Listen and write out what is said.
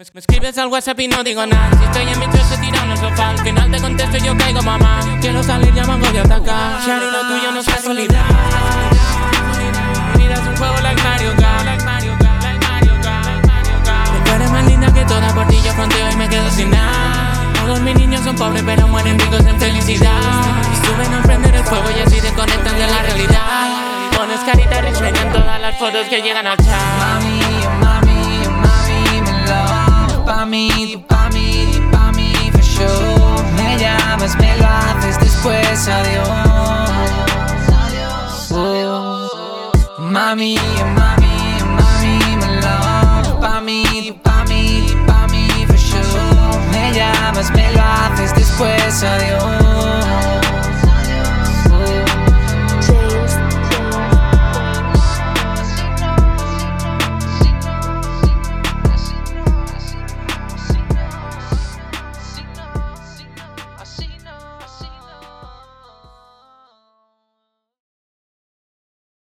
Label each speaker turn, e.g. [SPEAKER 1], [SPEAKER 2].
[SPEAKER 1] escribes al WhatsApp y no digo nada. Si estoy en mi trozo tirado en el sofá, al final te contesto y yo caigo, mamá. Quiero salir, ya mango de atacar. Shari, lo tuyo no es casualidad. Mira, es un juego like Mario Kart. Tú eres más linda que toda por ti, yo fronteo y me quedo sin nada. Todos mis niños son pobres, pero mueren ricos en felicidad. Y suben a prender el fuego y así desconectan de la realidad. Pones carita risueña en todas las fotos que llegan al chat.
[SPEAKER 2] Mí, tú pa' mí, tú pa' mí, for sure. Me llamas, me lo haces, después adiós. Oh, Mami, oh mami, oh